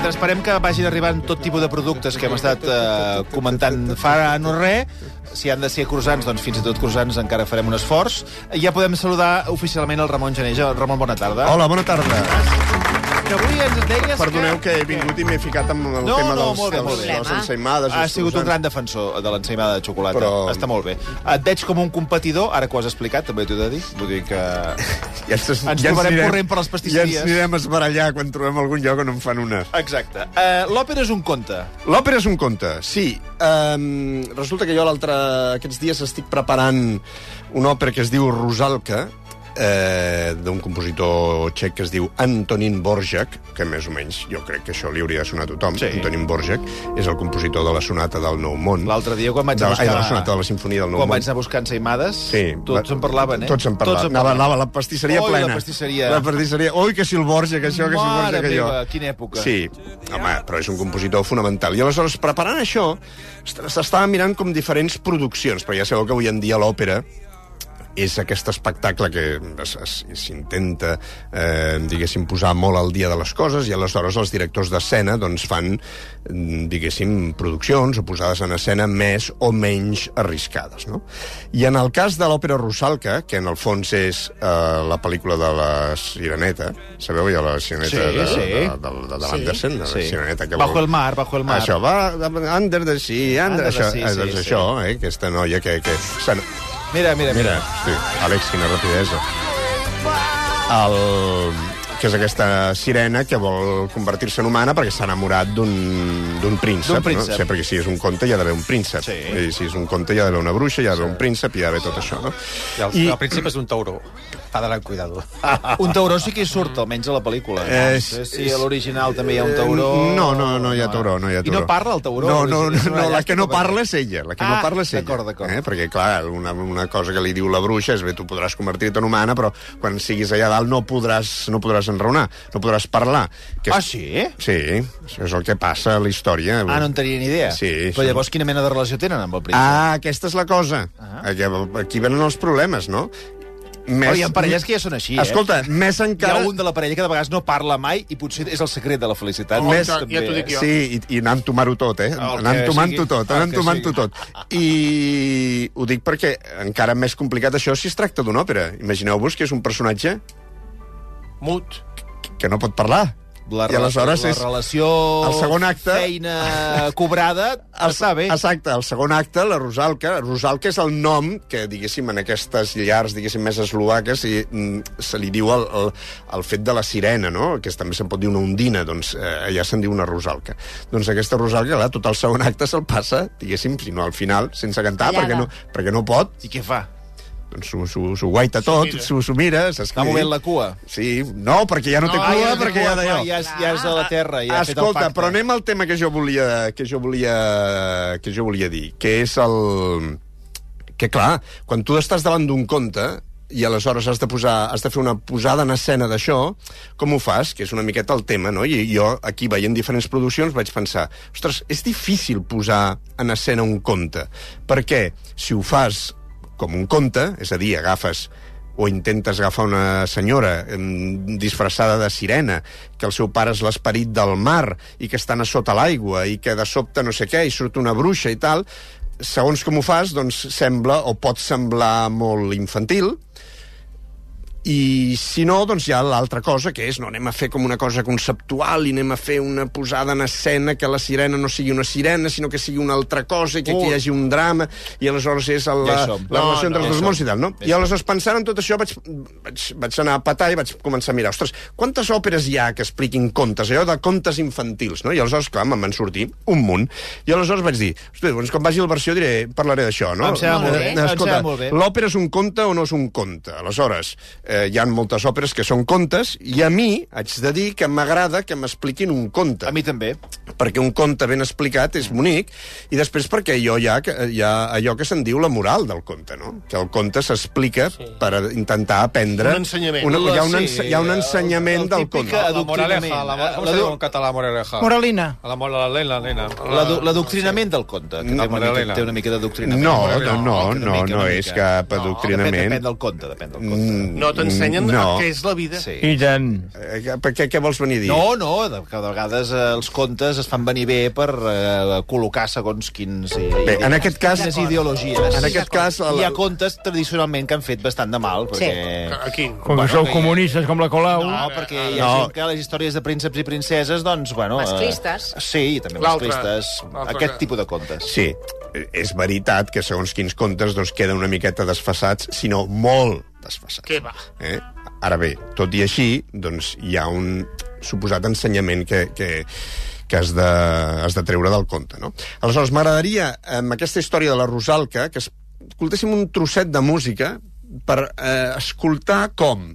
Mentre esperem que vagin arribant tot tipus de productes que hem estat eh, comentant fa no res, si han de ser croissants, doncs fins i tot croissants encara farem un esforç. Ja podem saludar oficialment el Ramon Geneja. Ramon, bona tarda. Hola, bona tarda. Que avui ens deies Perdoneu que... que he vingut i m'he ficat amb el No, tema no, dels, molt bé, dels, molt bé. de les ensaïmades. Ha sigut un gran defensor de l'ensaïmada de xocolata. Però- Està molt bé. Et veig com un competidor, ara que ho has explicat, també t'ho he de dir. Vull dir que... Ja ens, Ens trobarem corrent per les pastisseries. Ja ens anirem a esbarallar quan trobem algun lloc on en fan una. Exacte. Uh, L'òpera és un conte. L'òpera és un conte, sí. Um, resulta que jo l'altre... Aquests dies estic preparant una òpera que es diu Rusalka, eh, d'un compositor txec que es diu Antonín Borjak, que més o menys jo crec que això li hauria de sonar a tothom. Sí. Antonín Borjak és el compositor de la sonata del Nou Món. L'altre dia, quan vaig a buscar... Ai, de la sonata de la sinfonia del Nou Quan Món. vaig anar a buscar ensaïmades, Sí. tots en parlaven, eh? Tots en parlaven. Tots Anava, anava la pastisseria Oi, plena. la pastisseria. La pastisseria. Ui, que si el Borja, que això, que si el Borja, Mare que jo. meva, quina època. Sí, home, però és un compositor fonamental. I aleshores, preparant això, est- s'estava mirant com diferents produccions, perquè ja sabeu que avui en dia l'òpera és aquest espectacle que s'intenta, eh, diguéssim, posar molt al dia de les coses i aleshores els directors d'escena doncs, fan, mm, diguéssim, produccions o posades en escena més o menys arriscades. No? I en el cas de l'òpera Rusalka, que en el fons és eh, la pel·lícula de la Sireneta, sabeu ja la Sireneta Sí, de, sí. de, de, de, de l'Andersen, de la Sí. Sireneta que Bajo vol- el mar, bajo el mar. Això, va, under the sea, under, Under the això, sea, eh, sí, doncs sí. això, eh, aquesta noia que... que Mira, mira, Mira, mira. hosti, Àlex, quina rapidesa. El, que és aquesta sirena que vol convertir-se en humana perquè s'ha enamorat d'un príncep. Príncep. No? Sí, perquè si és un conte hi ha d'haver un príncep. Sí. I si és un conte hi ha d'haver una bruixa, hi ha d'haver un príncep, hi ha d'haver tot això. No? I el, I- el príncipe és un tauró. Ha d'anar amb cuidado. Un tauró sí que hi surt, almenys a la pel·lícula. Eh, no sé si a l'original també hi ha un tauró... Eh, No, no, no hi ha tauró, no hi ha I tauró. no parla el tauró? No, no, no, la que no parla és ella, la que Ah, no parla és ella. d'acord, d'acord. Eh? Perquè, clar, una, una cosa que li diu la bruixa és bé, tu podràs convertir-te en humana, però quan siguis allà dalt no podràs, no podràs enraonar, no podràs parlar. Que és- Ah, sí? Sí, és el que passa a la història. Ah, no en tenia ni idea. Sí, Però sí. llavors quina mena de relació tenen amb el príncep? Ah, aquesta és la cosa. Ah. Aquí, aquí venen els problemes, no? Més... Però hi ha parelles que ja són així, eh? Escolta, més Hi encara... ha un de la parella que de vegades no parla mai i potser és el secret de la felicitat. Més, També, ja t'ho dic eh? jo. Sí, i, i anar entomar-ho tot, eh? El anar entomant-ho sigui. tot, anar entomant-ho sigui. tot. I ho dic perquè encara més complicat això si es tracta d'una òpera. Imagineu-vos que és un personatge Mut. que no pot parlar. La, I aleshores la és... relació... el segon acte- Feina cobrada està bé. Exacte, el segon acte, la Rosalca. Rosalca és el nom que, diguéssim, en aquestes llars, diguéssim, més eslovaques, i, mm, se li diu el, el, el fet de la sirena, no? que també se'n pot dir una ondina, doncs eh, allà se'n diu una Rosalca. Doncs aquesta Rosalca, clar, tot el segon acte se'l passa, diguéssim, si no al final, sense cantar, Callada. perquè no, perquè no pot, I què fa? S'ho- guaita tot, s'ho mira, Està movent la cua. Sí, no, perquè ja no, té Ah, cua, ja té perquè ja d'allò. Ja, és, ja és a la terra, ja ha fet el Escolta, pacte. però anem al tema que jo volia, que jo volia, que jo volia dir, que és el... Que, clar, quan tu estàs davant d'un conte i aleshores has de, posar, has de fer una posada en escena d'això, com ho fas? Que és una miqueta el tema, no? I jo, aquí, veient diferents produccions, vaig pensar, ostres, és difícil posar en escena un conte, perquè si ho fas com un conte, és a dir, agafes o intentes agafar una senyora disfressada de sirena, que el seu pare és l'esperit del mar i que estan a sota l'aigua i que de sobte no sé què i surt una bruixa i tal, segons com ho fas, doncs sembla o pot semblar molt infantil, i si no, doncs hi ha l'altra cosa, que és no anem a fer com una cosa conceptual i anem a fer una posada en escena que la sirena no sigui una sirena, sinó que sigui una altra cosa i que aquí hi hagi un drama, i aleshores és el, Ja la, som. la No, relació entre no, els ja dos mons i tal, no? Ja I aleshores pensant en tot això vaig, vaig, vaig anar a patar i vaig començar a mirar, ostres, quantes òperes hi ha que expliquin contes, allò de contes infantils, no? I aleshores, clar, me'n van sortir un munt. I aleshores vaig dir, ostres, doncs quan vagi al versió diré, parlaré d'això, no? Em sembla molt bé, em Escolta, sembla molt bé. l'òpera és un conte o no és un conte? Aleshores, eh, hi ha moltes òperes que són contes i a mi haig de dir que m'agrada que m'expliquin un conte. A mi també. perquè un conte ben explicat és bonic, i després perquè allò hi ha, hi ha allò que se'n diu la moral del conte, no? Que el conte s'explica sí. per intentar aprendre... Un ensenyament. Una, hi, ha un, Sí, ense hi ha un el- ensenyament el del típic conte. La moraleja, la, ¿cómo la en catalán moraleja? Moralina. La, mor- la lena, lena. L'adu- L'adoctrinament del conte, que No, té, una mica, té una mica d'adoctrinament. No, no, no, no, no és cap Depèn, adoctrinament. depèn del conte, depèn del conte. Mm, No, t'ensenyen no. què és la vida. Sí. I tant. Eh, què- què, què vols venir a dir? No, no, de, que de vegades eh, els contes es fan venir bé per eh, col·locar segons quins... Eh, Bé, en aquest cas- quines ideologies. En aquest cas, Hi la- ha contes tradicionalment que han fet bastant de mal, perquè... Aquí. Com que sou comunistes com la Colau. No, perquè hi ha No. gent que les històries de prínceps i princeses, doncs, bueno... eh, Masclistes. sí, i també masclistes. Aquest que- tipus de contes. Sí, és veritat que segons quins contes doncs, queden una miqueta desfassats, sinó molt desfassats. Què va? Eh? Ara bé, tot i així, doncs, hi ha un suposat ensenyament que, que, que has de, has de treure del conte. No? Aleshores, m'agradaria, amb aquesta història de la Rosalca, que escoltéssim un trosset de música per eh, escoltar com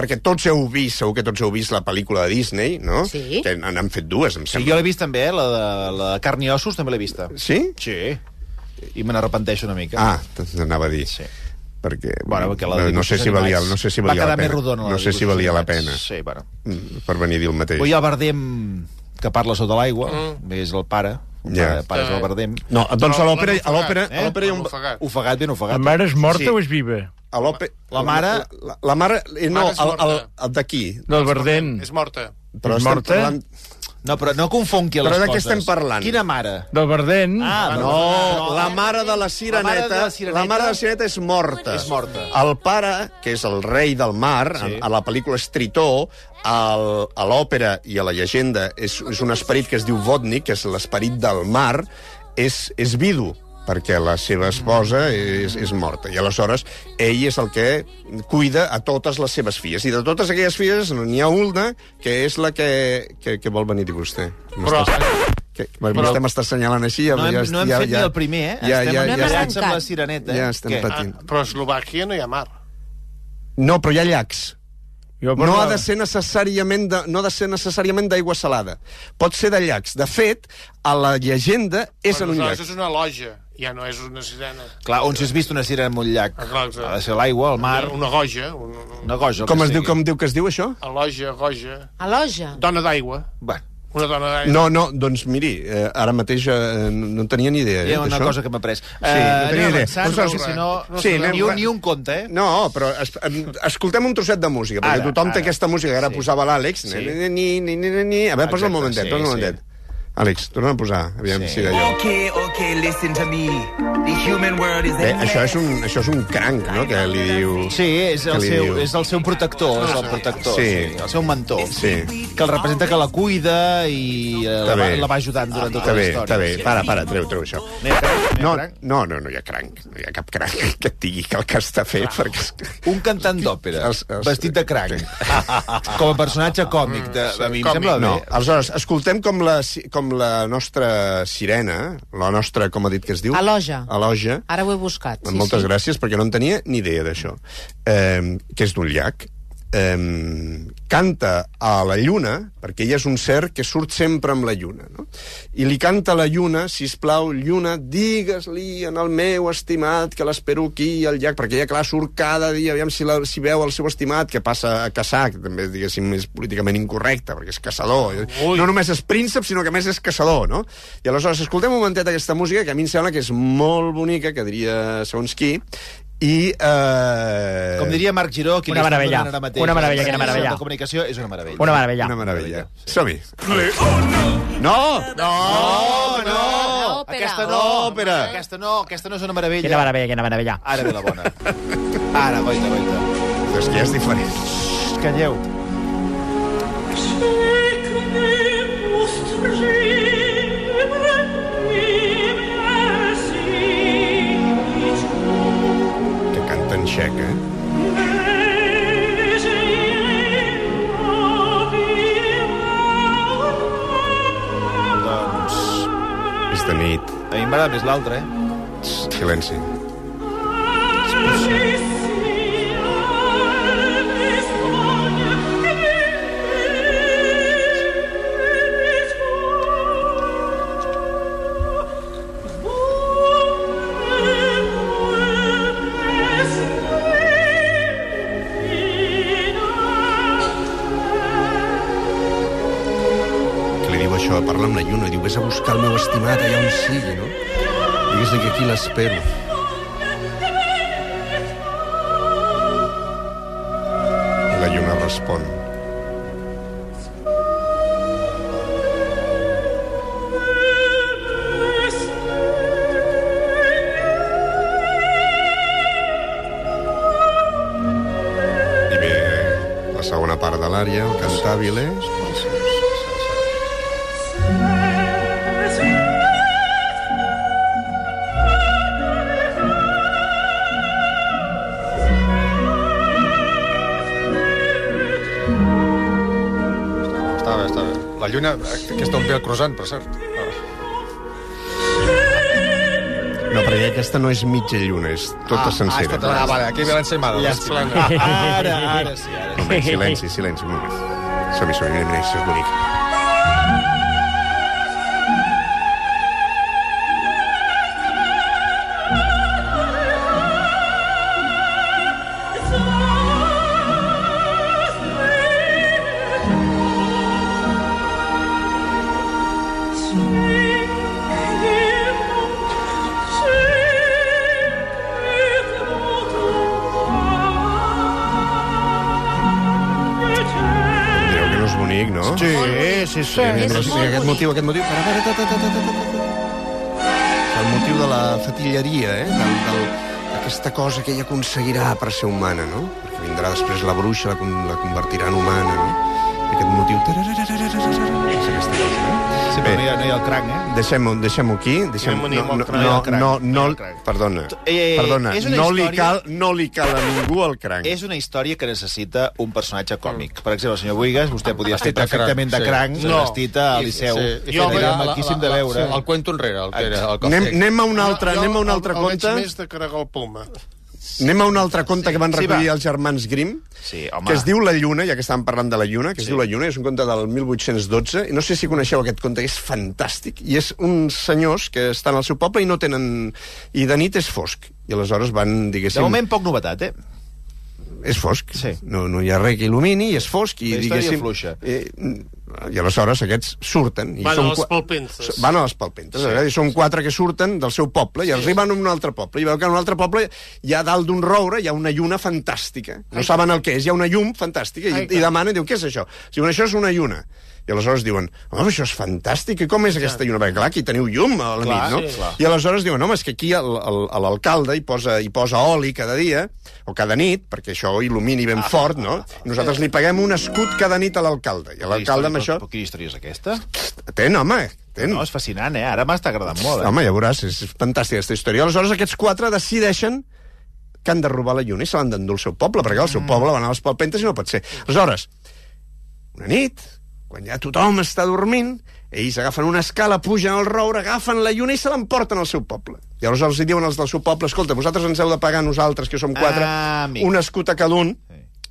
perquè tots heu vist, segur que tots heu vist la pel·lícula de Disney, no? Sí. Que n'han fet dues, em Sí, sembla. jo l'he vist també, eh, la de, la de Carn i Ossos, també l'he vista. Sí? Sí. I me n'arrepenteixo una mica. Ah, t'anava a dir. Sí. Perquè, Bueno, perquè la no sé si valia, no sé si va valia quedar la pena. més rodona. la no de sé si valia la pena Sí, bueno. mm, per venir a dir el mateix. Vull el Bardem que parla sota l'aigua, mm. és el pare, el Ja. pare, pare és el Bardem. No, doncs a l'òpera a l'òpera Eh? a l'òpera hi ha un... Ofegat. Ofegat, ben ofegat. La mare és morta Sí. o és viva? A l'òpera... La mare- La, la, la mare... eh, No, Mare és el, el, morta. el d'aquí. Del Verdent. És morta. Però És morta? parlant... No, però no confonqui les Però de coses. què estem parlant? Quina mare? Del Verdent. Ah, No, la mare de la sireneta, La mare de la la, sireneta- mare de la sireneta és morta. És morta. El pare, que és el rei del mar, Sí. a la pel·lícula és Tritó, al, a l'òpera i a la llegenda és, és un esperit que es diu Vodnik, que és l'esperit del mar, és, és vidu perquè la seva esposa és, és morta. I aleshores ell és el que cuida a totes les seves filles. I de totes aquelles filles n'hi ha una que és la que, que, que vol venir a dir vostè. Però- Que, però, vostè m'està assenyalant així. Ja, No hem, ja, no hem ja, fet ja, ni el primer, eh? Ja, estem ja, No hem ja, emballats amb la sireneta. ja estem Què? patint. Ah, però a Eslovàquia no hi ha mar. No, però hi ha llacs. Jo No ha de ser necessàriament de, no ha de ser necessàriament d'aigua salada. Pot ser de llacs. De fet, a la llegenda és Però en un llac. és una loja, ja no és una sirena. Clar, on si has vist una sirena en un llac? Ah, clar, exacte. ha de ser l'aigua, el mar, Una goja, un, una goja. Com es diu, com diu que es diu això? a loja, goja... A loja. Dona d'aigua. Bueno, Una dona d'aigua. No, no, doncs miri, eh, ara mateix eh, no en tenia ni idea. hi Eh, ha una cosa que m'ha pres. Sí, no tenia idea. avançant, perquè si no... no Sí, ni, un, ni un conte, eh? No, però es, em, escoltem un trosset de música, perquè Ara, tothom té ara. aquesta música que ara Sí. posava l'Àlex. Sí. Ni, ni, ni, ni, ni. A veure, posa un momentet, posa un sí. Àlex, torna a posar, aviam Sí. si d'allò. Okay, okay, listen to me. The human world is Bé, a això és un, això és un cranc, no?, que li diu... Sí, és el, seu, diu? és el seu protector, és el protector, sí. Sí. el seu mentor. Sí. Que el representa que la cuida i eh, la, va, la va ajudant durant tota la història. està bé. Para, para, treu, treu això. No no No, no, hi ha cranc. No hi ha cap cranc que et digui que el que està fet, perquè... és que- Un cantant d'òpera, Els- vestit de cranc, com a personatge còmic. De, a mi em sembla bé. No, aleshores, escoltem com la, si- la nostra sirena, la nostra, com ha dit que es diu? Aloja. Aloja. Ara ho he buscat. Sí, Moltes sí. gràcies, perquè no en tenia ni idea d'això. Eh, que és d'un llac. Eh, canta a la lluna, perquè ella és un ser que surt sempre amb la lluna, no? I li canta a la lluna, si plau, lluna, digues-li en el meu estimat que l'espero aquí al llac, perquè ella, clar, surt cada dia, aviam si, la, si veu el seu estimat, que passa a caçar, que també, diguéssim, és políticament incorrecte, perquè és caçador. Ui. No només és príncep, sinó que més és caçador, no? I aleshores, escoltem un momentet aquesta música, que a mi em sembla que és molt bonica, que diria segons qui, i... Eh... Com diria Marc Giró, qui Una meravella. ara mateix Una meravella, la quina meravella. La comunicació és una meravella. Una meravella. Una meravella. Som-hi. No! No, no, Òpera. Aquesta no, Òpera. Aquesta no, aquesta no és una meravella. Quina meravella, quina meravella. Ara ve la bona. Ara, goita, goita. És que ja és diferent. Calleu. Que eh? Doncs... És de nit. A mi m'agrada més l'altre, eh? Silenci. això estimat allà on sigui, no? Digues-li que aquí l'espero. La lluna respon. I bé, la segona part de l'àrea, el cantàbile. La lluna, aquesta on ve el croissant, per cert. No, perquè aquesta no és mitja lluna, és tota sencera. Ah, vale, aquí ve plana. Ara, ara sí, ara sí. Un moment, silenci, silenci, un moment. Som-hi, som-hi, mira, mira, això sí, mira, aquest motiu, aquest motiu... És el motiu de la fatilleria, eh? Del, del, aquesta cosa que ella aconseguirà per ser humana, no? Perquè vindrà després la bruixa, la, la convertirà en humana, no? Aquest motiu... tararararararara, És aquesta cosa, no? Sí, però no hi ha, no hi ha el cranc, eh? Deixem-ho deixem aquí. Deixem, No, no, no, no, no, perdona, Eh, perdona, és no li, història- cal, no li cal a ningú el cranc. És una història que necessita un personatge còmic. Per exemple, el senyor Buigas, vostè podia estar de cranc, perfectament de sí. cranc, No. vestit a Liceu. Sí, Jo, i era la- maquíssim la- de veure. sí, El cuento enrere, el que era el Anem, cafè. anem a un altre, Jo anem a un el- altre el veig conte. més de Caragol Poma. Anem a un altre conte que van Sí, recollir va. els germans Grimm, Sí, home. que es diu La Lluna, ja que estàvem parlant de la Lluna, que es Sí. diu La Lluna, és un conte del 1812, i no sé si coneixeu aquest conte, és fantàstic, i és uns senyors que estan al seu poble i no tenen... i de nit és fosc, i aleshores van, De diguéssim... moment, poc novetat, eh? És fosc, Sí. no, no hi ha res que il·lumini, i és fosc, i La història diguéssim... fluixa. Eh, I aleshores aquests surten. I Van són a palpentes. Van a les palpentes. Sí. I són quatre que surten del seu poble i arriben a un altre poble. I veu que en un altre poble hi ha dalt d'un roure hi ha una lluna fantàstica. No saben el que és, hi ha una llum fantàstica. I, Ai, i demanen, diu, què és això? Diuen, això és una lluna. I aleshores diuen, home, això és fantàstic, i com és aquesta lluna? Perquè, clar, aquí teniu llum a la Clar, nit, no? sí, clar. I aleshores diuen, home, és que aquí l'alcalde hi, posa, hi posa oli cada dia, o cada nit, perquè això il·lumini ben fort, no? I nosaltres li paguem un escut cada nit a l'alcalde. I l'alcalde amb això... Però, quina història és aquesta? Ten, home, ten. No, és fascinant, eh? Ara m'està agradant molt, eh? Home, ja veuràs, és fantàstica aquesta història. Aleshores, aquests quatre decideixen que han de robar la lluna i se l'han d'endur al seu poble, perquè al seu poble van a les palpentes i no pot ser. Aleshores, una nit, quan ja tothom està dormint, ells agafen una escala, pugen al roure, agafen la lluna i se l'emporten al seu poble. I aleshores els diuen els del seu poble, escolta, vosaltres ens heu de pagar nosaltres, que som quatre, Ah, amic. un escut a cada un,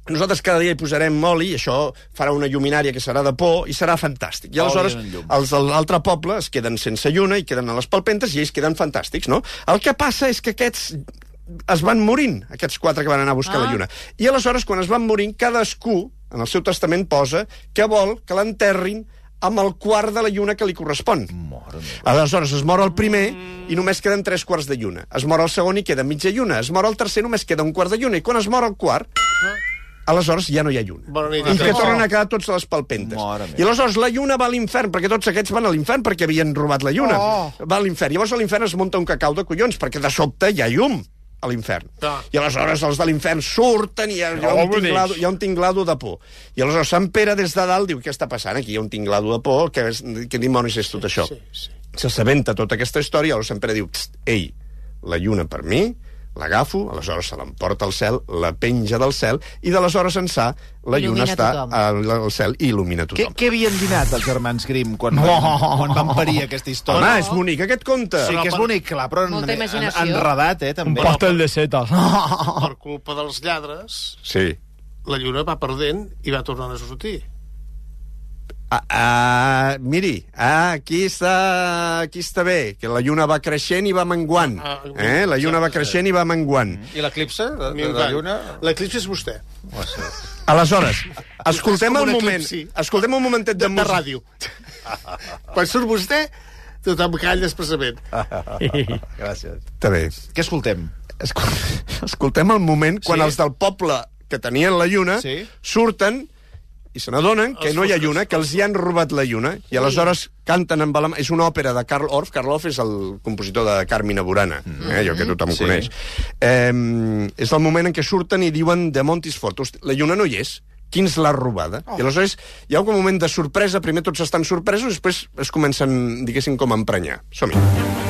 nosaltres cada dia hi posarem oli, i això farà una lluminària que serà de por i serà fantàstic. I aleshores els de l'altre poble es queden sense lluna i queden a les palpentes i ells queden fantàstics, no? El que passa és que aquests es van morint, aquests quatre que van anar a buscar ah. la lluna. I aleshores, quan es van morint, cadascú, en el seu testament, posa que vol que l'enterrin amb el quart de la lluna que li correspon. Aleshores, es mor el primer i només queden tres quarts de lluna. Es mor el segon i queda mitja lluna. Es mor el tercer només queda un quart de lluna. I quan es mor el quart, aleshores ja no hi ha lluna. Bona nit. I que tornen a quedar tots a les palpentes. Meva. I aleshores la lluna va a l'infern, perquè tots aquests van a l'infern perquè havien robat la lluna. Oh. Va a l'infern. Llavors a l'infern es munta un cacau de collons, perquè de sobte hi ha llum a l'infern. Ah. I aleshores els de l'infern surten i hi ha, hi, ha un tinglado, hi ha un tinglado de por. I aleshores Sant Pere des de dalt diu, què està passant aquí? Hi ha un tinglado de por, què, és, què dimonis és tot això? Sí, sí. S'assabenta tota aquesta història, aleshores Sant Pere diu, "Pst, ei, la lluna per mi, l'agafo, aleshores se l'emporta al cel, la penja del cel, i d'aleshores ençà la lluna Il·lumina està al, al cel i il·lumina Què, tothom. què havien dinat els germans Grimm quan, van, quan van parir aquesta història? Home, és bonic aquest conte. Sí que és bonic, clar, però en, en, enredat, eh, també. Pastel de setas. Per culpa dels lladres, Sí. la lluna va perdent i va tornant a sortir. Ah, ah, miri, ah, aquí està, aquí està bé, que la lluna va creixent i va menguant. Ah, Eh? La lluna va creixent i va menguant. I l'eclipse de, de, la lluna? L'eclipsi és vostè. Aleshores, escoltem el un moment, escoltem un momentet de, De, de ràdio. Quan surt vostè, tothom calla expressament. Gràcies. Està bé. Què escoltem? Escol escoltem el moment quan Sí. els del poble que tenien la lluna Sí. surten i se n'adonen que no hi ha lluna, que els hi han robat la lluna, i aleshores canten amb la... És una òpera de Karl Orff. Karl Orff és el compositor de Carmina Burana, eh, allò que tothom Sí. sí. coneix. Eh, és el moment en què surten i diuen de Montis Fort. Hosti, la lluna no hi és. Qui ens l'ha robada? Oh. I aleshores hi ha un moment de sorpresa, primer tots estan sorpresos, després es comencen, diguéssim, com a emprenyar. Som-hi.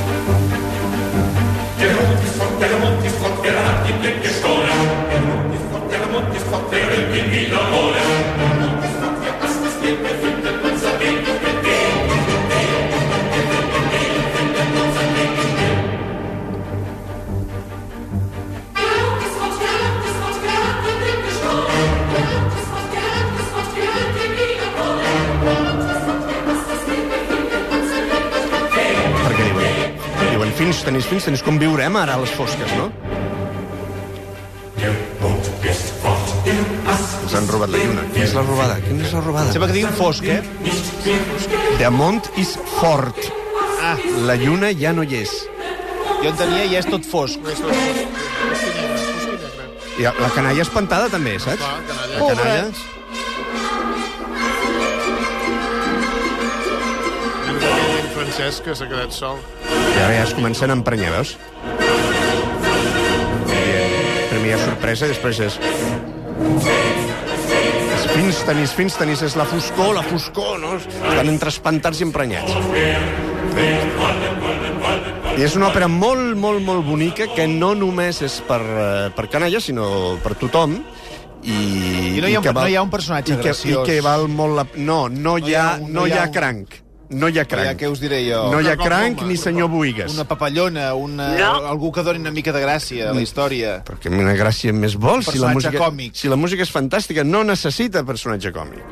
Tenis, fins tenis, com viurem ara a les fosques, no? Ens han robat la lluna. Qui és la robada? Qui és la robada? Sembla que diguin fosc, eh? The Mont is fort. Ah, La lluna ja no hi és. jo entenia i és tot fosc. I la canalla espantada també, saps? Clar, canalla. La canalla... En Francesc, que s'ha quedat sol. I ara ja es comencen a emprenyar, veus? Primer hi ha sorpresa i després és... És fins tenis, fins tenis, és la foscor, la foscor, no? Estan entre espantats i emprenyats. I és una òpera molt, molt, molt bonica que no només és per, eh, per canalla, sinó per tothom. I, I no hi ha un- que no hi ha un personatge i que, graciós. I que val molt la... No, no hi ha, un- no no hi hi ha ha un- cranc. No hi ha Ja, cranc. què us diré jo? No hi ha Una cranc ni senyor Buigas. Una papallona, una... algú que doni una mica de gràcia a la història. Perquè una gràcia més vol si la, música, còmic. si la música és fantàstica. No necessita personatge còmic.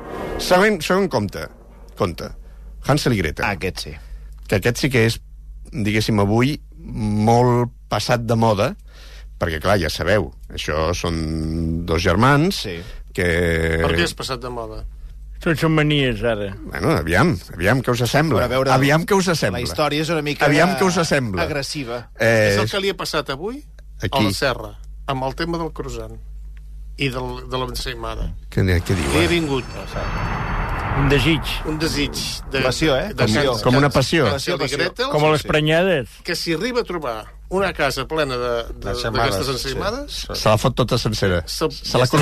Segon, segon compte. Compte. Hansel i Gretel. Ah, aquest sí. Que aquest sí que és, diguéssim, avui molt passat de moda, perquè, clar, ja sabeu, això són dos germans Sí. que... Per què és passat de moda? Tots són manies, ara. Bueno, aviam, aviam què us sembla. A veure, aviam què us sembla. La història és una mica... Aviam què us sembla. Agressiva. Eh, És el que li ha passat avui Aquí. a la Serra, amb el tema del croissant i del, de l'ensaïmada. què, què diu? Li ha ara? vingut Un desig. un desig de... Passió, eh? De Passió. Hans- Com una passió. Passió, passió. Gretel, Com a les prenyades. que si arriba a trobar una casa plena de- de- Ensaïmades, d'aquestes ensaïmades, Se la fot tota sencera. se, Se la entra,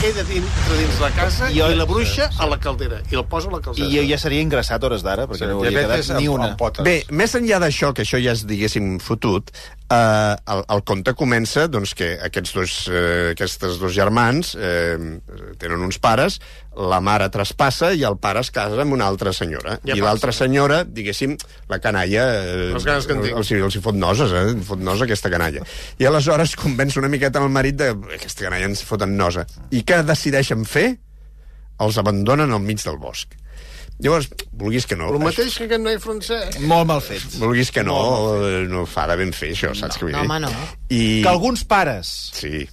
queda dintre dins la casa I i, jo- la bruixa a la caldera i el posa a la caldera. I ja seria ingressat hores d'ara, perquè no hauria quedat ni una. Bé, més enllà d'això, que això ja és, diguéssim, fotut, eh, el, el conte comença doncs, que aquests dos, eh, aquestes dos germans eh, tenen uns pares, la mare traspassa i el pare es casa amb una altra senyora. Ja I l'altra senyora, diguéssim, la canalla... Eh, Les ganes que en tinc. els, els hi fot noses, eh? Fot nosa aquesta canalla. I aleshores convenç una miqueta el marit de aquesta canalla ens foten nosa. I què decideixen fer? Els abandonen al mig del bosc. Llavors, vulguis que no... El mateix que aquest noi francès. Molt mal fet. Vulguis que no, no fa de ben fer això, saps què vull no, dir? home, no. I... Que alguns pares, Sí.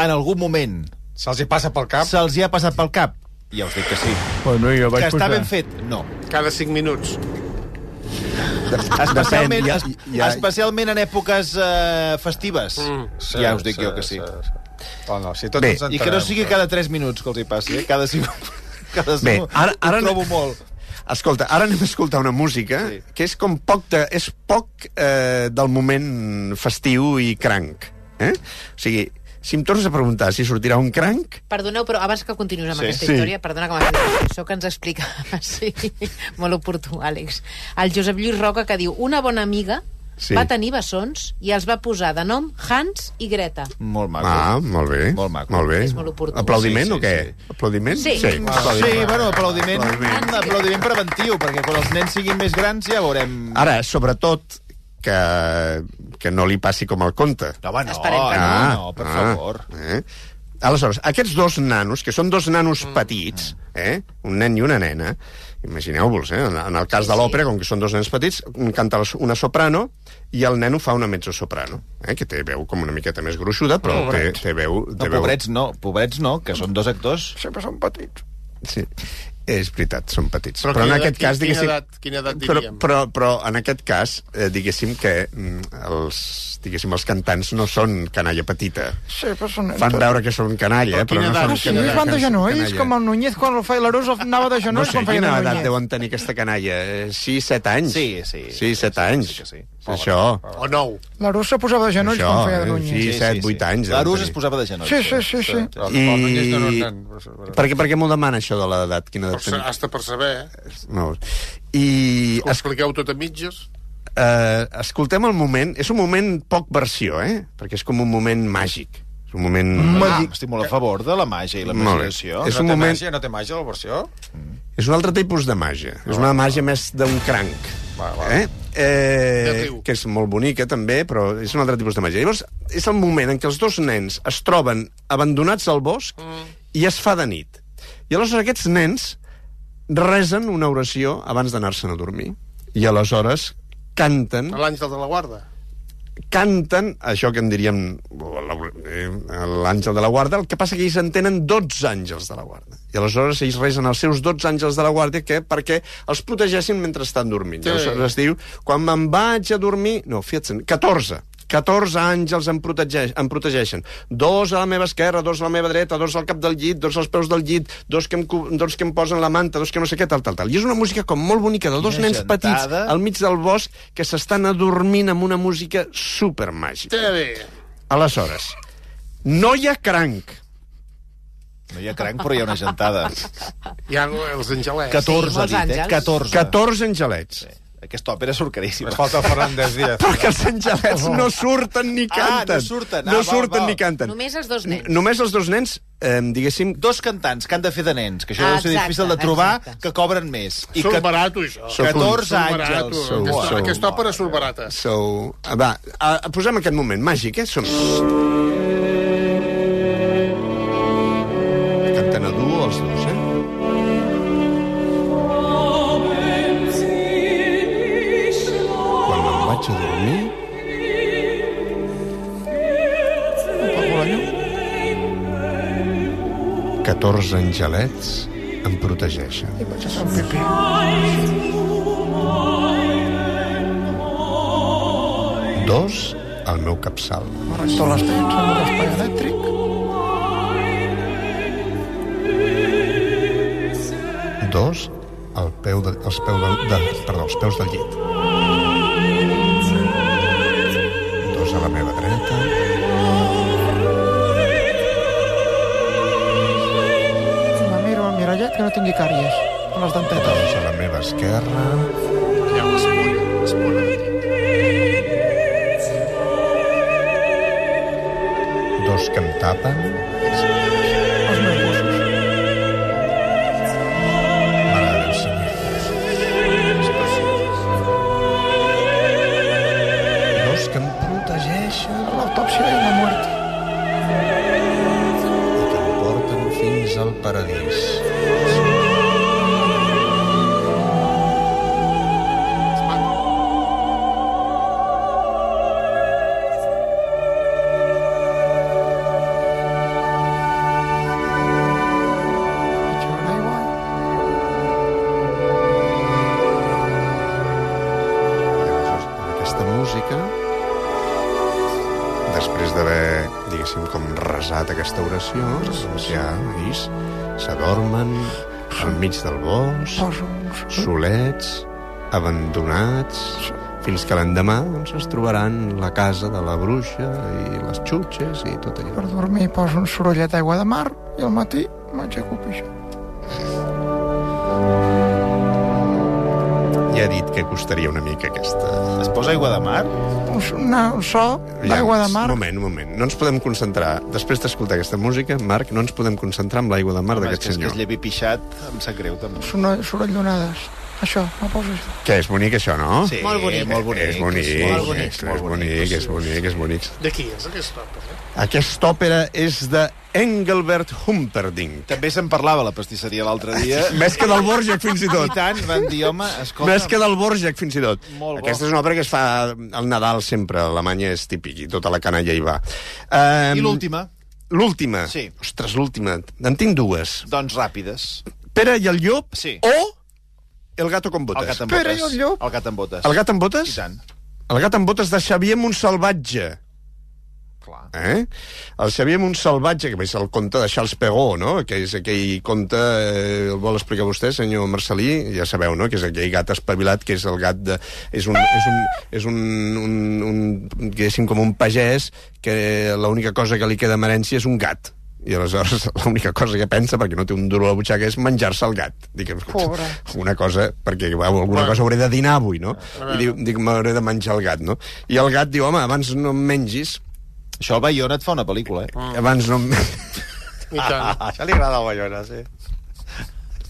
en algun moment, Se'ls hi passa pel cap. se'ls hi ha passat pel cap. Ja us dic que sí. Bueno, jo vaig Que està posar... ben fet? No. Cada 5 minuts. Especialment, ja- ja- especialment en èpoques eh, festives. Mm. ja us dic jo que sí. Oh, no, si tots Bé, ens I que no entenem, sigui cada 3 minuts que els hi passi, eh? Cada 5... Cada Bé, ara- ara Ho no- trobo molt. Escolta, ara anem a escoltar una música Sí. que és com poc de, és poc eh, del moment festiu i cranc. Eh? O sigui, si em tornes a preguntar si sortirà un cranc, Perdoneu, però abans que continuïs amb Sí. aquesta Sí. història, perdona que m'ha fet això que ens explica, sí, molt oportú, Àlex. El Josep Lluís Roca que diu, una bona amiga Sí. va tenir bessons i els va posar de nom Hans i Greta. Molt maco. ah, molt bé. Molt maco. Molt bé. És molt oportú. Aplaudiment Sí, sí, o què? sí. Aplaudiment? Sí. sí. Sí, aplaudiment. bueno, aplaudiment, Aplaudiment. aplaudiment preventiu, perquè quan els nens siguin més grans ja veurem... Ara, sobretot, que, que no li passi com al conte. No, home, no, Esperem que no, no. no, per favor. Eh? Aleshores, aquests dos nanos, que són dos nanos petits, eh? un nen i una nena, imagineu-vos, eh? en, el cas de l'òpera, com que són dos nens petits, un canta una soprano i el neno fa una mezzosoprano, eh? que té veu com una miqueta més gruixuda, però té, té veu... No, Té veu... pobrets no, pobrets no, que són dos actors. Sempre són petits. Sí. És veritat, són petits. Però Però, en quina aquest edat- cas, quina diguéssim... edat- quina edat però, diríem? però, però en aquest cas, eh, diguéssim que mm, els, diguéssim, els cantants no són canalla petita. Sí, però són... Fan veure que són canalla, eh, però no quina són edat? Ah, sí, van de genolls, com el Núñez quan el feia l'Arús anava de No genolls sé quan feia quina de edat Núñez. deuen tenir aquesta canalla. 6, 7 anys? Sí, sí. Sí, 7 anys. Sí que sí. És Això. O nou. L'Arús se posava de genolls Això, quan feia de eh, Núñez. sí, 7, 8 anys. deuen L'Arús tenir. es posava de genolls. Sí, sí, sí, sí. I- no Per què, per què m'ho demana, això de l'edat? Quina edat teniu? hasta per saber, eh? No. I Ho expliqueu tot a mitges? eh, escoltem el moment. És un moment poc versió, eh? Perquè és com un moment màgic. És un moment... Ah, estic molt a favor de la màgia i la imaginació. És no un té moment- Màgia, no té màgia, la versió? És un altre tipus de màgia. És una màgia més d'un cranc. Va, va. Eh? Eh, que és molt bonica també, però és un altre tipus de màgia. Llavors, és el moment en què els dos nens es troben abandonats al bosc i es fa de nit. I aleshores aquests nens resen una oració abans d'anar-se'n a dormir. I aleshores canten l'Àngel de la Guarda. Canten això que en diríem eh, l'àngel de la guarda, el que passa que ells en tenen 12 àngels de la guarda. I aleshores ells resen els seus 12 àngels de la guarda que, perquè els protegeixin mentre estan dormint. Sí. Sí. Aleshores es diu, quan me'n vaig a dormir... No, fia't 14. 14 àngels em, protegeix, em protegeixen. Dos a la meva esquerra, dos a la meva dreta, dos al cap del llit, dos als peus del llit, dos que em, dos que em posen la manta, dos que no sé què, tal, tal, tal. I és una música com molt bonica de dos Quina nens petits gentada. al mig del bosc que s'estan adormint amb una música supermàgica. Té bé. Aleshores, no hi ha cranc. No hi ha cranc, però hi ha una gentada. Hi ha els angelets. 14, molts ha dit, eh? àngels. 14. 14 angelets. Aquesta òpera surt caríssima. Es falta el Fernández Díaz. Però que els angelets no surten ni Ah, canten. no surten. Ah, No val, surten val. ni canten. Només els dos nens. N- Només els dos nens, eh, diguéssim... Dos cantants que han de fer de nens, que això Ah, deu ser exacte, difícil de trobar, exacte. que cobren més. I Surt que barat, això. Surt 14 Surt barat, àngels. Sou- aquesta, sou- aquesta òpera surt barata. So, va, a, a, posem aquest moment màgic, eh? Som... 14 angelets em protegeixen. I vaig a fer un pipí. Dos al meu capçal. M'arrenco les dents amb un espai elèctric. Dos al peu de, als peu del, de, perdó, als peus del llit. Dos a la meva dreta. Mirallet que no tingui càries. A les dentetes. Dos a la meva esquerra. L'espona de llit. Dos que em tapen. Els meus gossos. Mare de Déu, senyor. Dos que em protegeixen L'autòpsia i la mort. i que em porten fins al paradís. Doncs ja, ells s'adormen al mig del bosc, solets, abandonats, fins que l'endemà doncs, es trobaran la casa de la bruixa i les xutxes i tot allò. Per dormir poso un sorollet d'aigua de mar i al matí m'aixeco a pixar. Ja he dit que costaria una mica aquesta... Es posa aigua de mar? Una, un so d'aigua de mar. Un moment, un moment. No ens podem concentrar. Després d'escoltar aquesta música, Marc, no ens podem concentrar amb l'aigua de mar d'aquest que, és que senyor. es llevi pixat, em sap greu, també. Soroll- Sorollonades. Això, me poso això. Que és bonic, això, no? Sí, Molt bonic. molt bonic. És bonic, molt bonic, és, molt és bonic, és bonic, és bonic. De qui és aquesta òpera? Aquesta òpera és de Engelbert Humperdinck. També se'n parlava a la pastisseria l'altre dia. Més que del Borjak, fins i I tot. tant, van dir, home, escolta... Més que del Borjak, fins i tot. Molt bo. Aquesta és una òpera que es fa al Nadal sempre. A Alemanya és típic i tota la canalla hi va. Um, I l'última? L'última? Sí. Ostres, l'última. En tinc dues. Doncs ràpides. Pere i el llop Sí. o El gato con El botes. gat amb botes. i el llop. El gat amb botes. El gat amb botes? I tant. El gat amb botes de Xavier Montsalvatge. Clar. Eh? El Xavier Montsalvatge, que és el conte de Charles Perrault, no? que és aquell conte, eh, el vol explicar vostè, senyor Marcelí, ja sabeu, no? que és aquell gat espavilat, que és el gat de... és un, és un, és un, un, un diguéssim, com un pagès que l'única cosa que li queda en herència és un gat i aleshores l'única cosa que pensa, perquè no té un duro a la butxaca, és menjar-se el gat. Dic, Pobre. una cosa, perquè bueno, alguna cosa hauré de dinar avui, no? I diu, dic, m'hauré de menjar el gat, no? I el gat diu, home, abans no em mengis, Això el Bayona et fa una pel·lícula, eh? abans no... em- I tant. Això li agrada al Bayona, sí.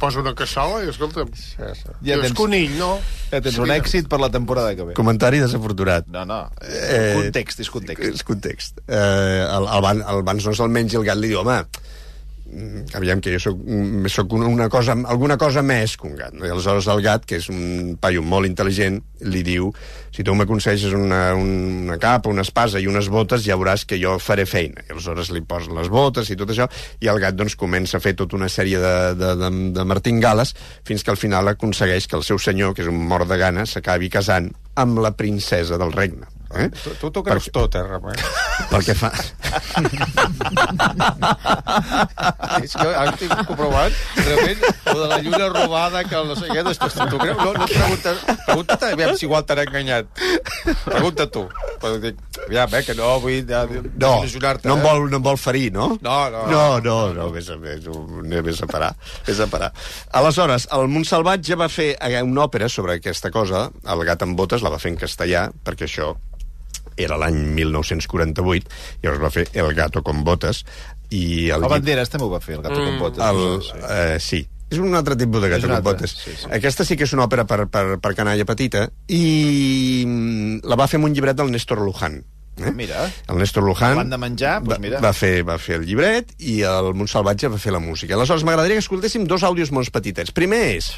Posa una cassola i, escolta'm, Ja ja tens, conill, no? ja tens un èxit per la temporada que ve. Comentari desafortunat. No, no. Eh, Context, és context. És context. Eh, el, el, van, el Vans no se'l mengi, el gat li diu, home, aviam que jo soc, mm, soc una- una cosa, alguna cosa més que un gat. No? I aleshores el gat, que és un paio molt intel·ligent, li diu, si tu m'aconsegueixes una, una capa, una espasa i unes botes, ja veuràs que jo faré feina. I aleshores li posa les botes i tot això, i el gat doncs, comença a fer tota una sèrie de, de, de, de martingales fins que al final aconsegueix que el seu senyor, que és un mort de gana, s'acabi casant amb la princesa del regne. Eh? Tu, tu t'ho creus tot, eh, Ramon? Pel que fa... és que ara estic comprovant, realment, lo de la lluna robada, que no sé què, després tu creus? No, no et preguntes, pregunta't, aviam si igual t'han enganyat. Pregunta tu. Però dic, aviam, eh, que no vull ja, No, no em, eh? vol, no em vol ferir, no? No, no. No, no, no, vés a, vés, vés a parar. Vés a parar. Aleshores, el Montsalvatge va fer eh, una òpera sobre aquesta cosa, El gat amb botes, la va fer en castellà, perquè això era l'any 1948, i llavors va fer El gato con botes, i el, El Banderas també ho va fer, el gato con botes. el, eh, sí. És un altre tipus de gato altre, botes. sí, sí. Aquesta sí que és una òpera per, per, per canalla petita i mm, la va fer amb un llibret del Néstor Luján. Eh? Mira. El Néstor Luján de menjar, doncs va, mira. va, fer, va fer el llibret i el Montsalvatge va fer la música. Aleshores, m'agradaria que escoltéssim dos àudios molt petitets. Primer és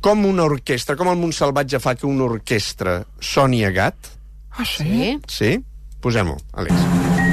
com una orquestra, com el Montsalvatge fa que una orquestra soni a gat. Ah, sí? Sí? Posem-ho, Àlex.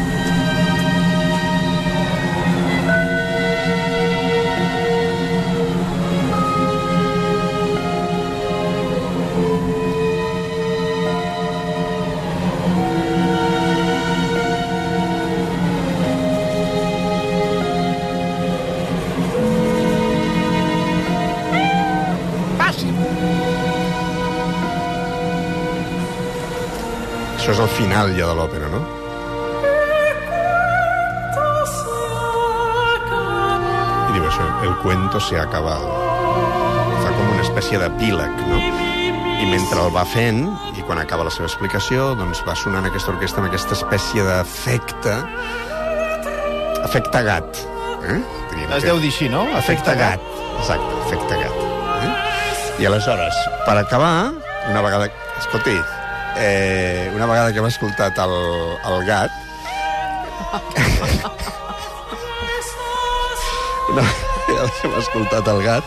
Això és el final ja de l'òpera, no? I diu això, el cuento se ha acabado. Fa com una espècie d'epíleg, no? I mentre el va fent, i quan acaba la seva explicació, doncs va sonant aquesta orquestra amb aquesta espècie d'efecte... Efecte gat. Eh? Diríem Es que- deu dir així, no? Efecte gat. Exacte, efecte gat. Eh? I aleshores, per acabar, una vegada... Escolti, eh, una vegada que hem escoltat el, el gat... una vegada que hem escoltat el gat,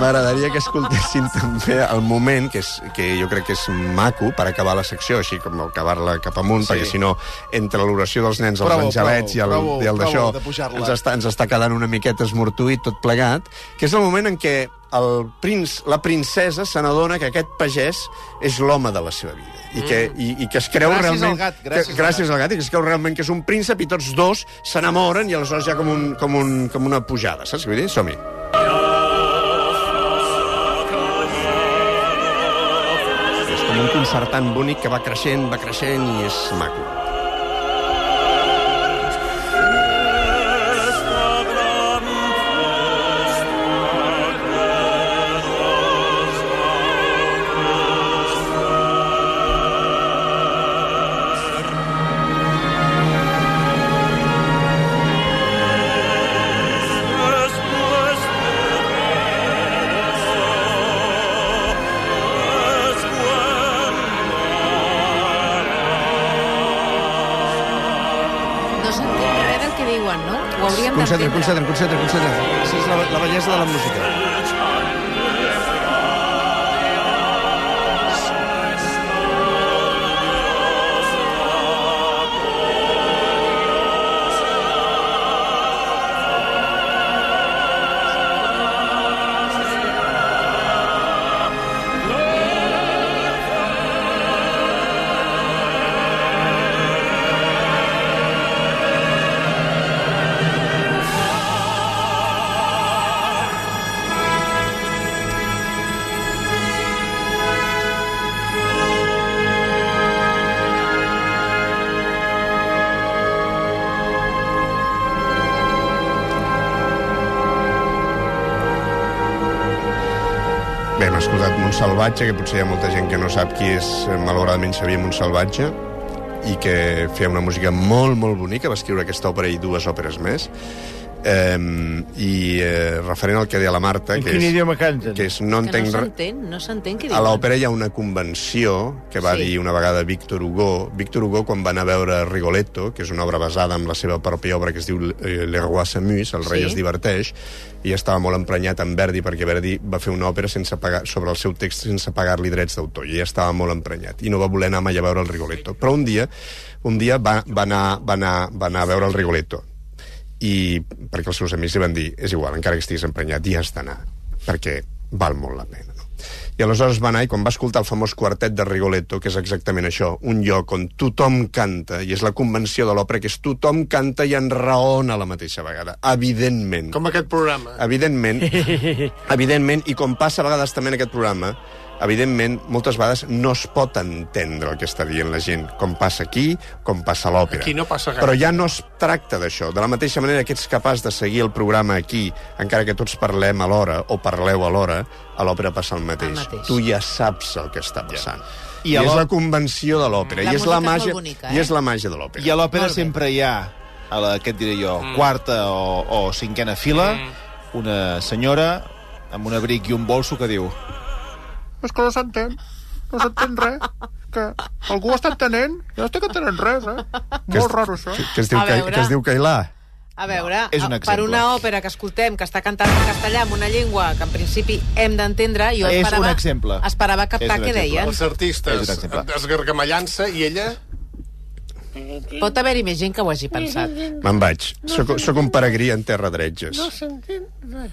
m'agradaria que escoltessin també el moment, que, és, que jo crec que és maco per acabar la secció, així com acabar-la cap amunt, Sí. perquè si no, entre l'oració dels nens, els angelets i el, i el d'això, ens, està, ens està quedant una miqueta esmortuït tot plegat, que és el moment en què el princ, la princesa se n'adona que aquest pagès és l'home de la seva vida i que, i, i que es creu Gràcies realment al gat, que, gràcies al gràcies al gat i que es creu realment que és un príncep i tots dos s'enamoren i aleshores hi ha com, un, com, un, com una pujada, saps què vull dir? Som-hi. És com un concertant bonic que va creixent, va creixent i és maco. 是的 Montsalvatge, que potser hi ha molta gent que no sap qui és, eh, malauradament, Xavier Montsalvatge, i que feia una música molt, molt bonica, va escriure aquesta òpera i dues òperes més. Eh, I eh, referent al que deia la Marta, En que quin és, idioma canten? que és no Que entenc no s'entén, no s'entén què a diuen. l'òpera hi ha una convenció que va Sí. dir una vegada Víctor Hugo. Víctor Hugo, quan va anar a veure Rigoletto, que és una obra basada en la seva pròpia obra que es diu eh, Le Roi s'amuse, el rei Sí. es diverteix, i estava molt emprenyat amb Verdi, perquè Verdi va fer una òpera sense pagar, sobre el seu text sense pagar-li drets d'autor, i estava molt emprenyat, i no va voler anar mai a veure el Rigoletto. Però un dia, un dia va, va, anar, va, anar, va anar a veure el Rigoletto, i perquè els seus amics li van dir és igual, encara que estiguis emprenyat, hi has d'anar perquè val molt la pena no? i aleshores va anar i quan va escoltar el famós quartet de Rigoletto, que és exactament això un lloc on tothom canta i és la convenció de l'òpera, que és tothom canta i enraona a la mateixa vegada evidentment Com aquest programa. evidentment, evidentment, i com passa a vegades també en aquest programa, evidentment, moltes vegades no es pot entendre el que està dient la gent, com passa aquí, com passa a l'òpera. Aquí no passa gaire. Però ja no es tracta d'això. De la mateixa manera que ets capaç de seguir el programa aquí, encara que tots parlem alhora, o parleu alhora, a l'òpera passa el mateix. El mateix. Tu ja saps el que està passant. I I, a és la convenció de l'òpera, La i és la màgia, bonica, i eh? és la màgia de l'òpera. I a l'òpera sempre hi ha, a la, què et diré jo, mm. quarta o, o cinquena fila, mm. una senyora amb un abric i un bolso que diu És que no s'entén. No s'entén res. Que algú ho està entenent? Jo no estic entenent res, eh? Que Molt es- raro, això. Que, que, es diu, A que, veure. que es diu Cailà. A veure, No, és un per una òpera que escoltem, que està cantada en castellà, en una llengua que en principi hem d'entendre, jo És esperava, un exemple. esperava És captar un què exemple. deien. Els artistes esgargamellant-se i ella... Pot haver-hi més gent que ho hagi pensat. Me'n vaig. Soc, soc un peregrí en terra dretges. s'entén res.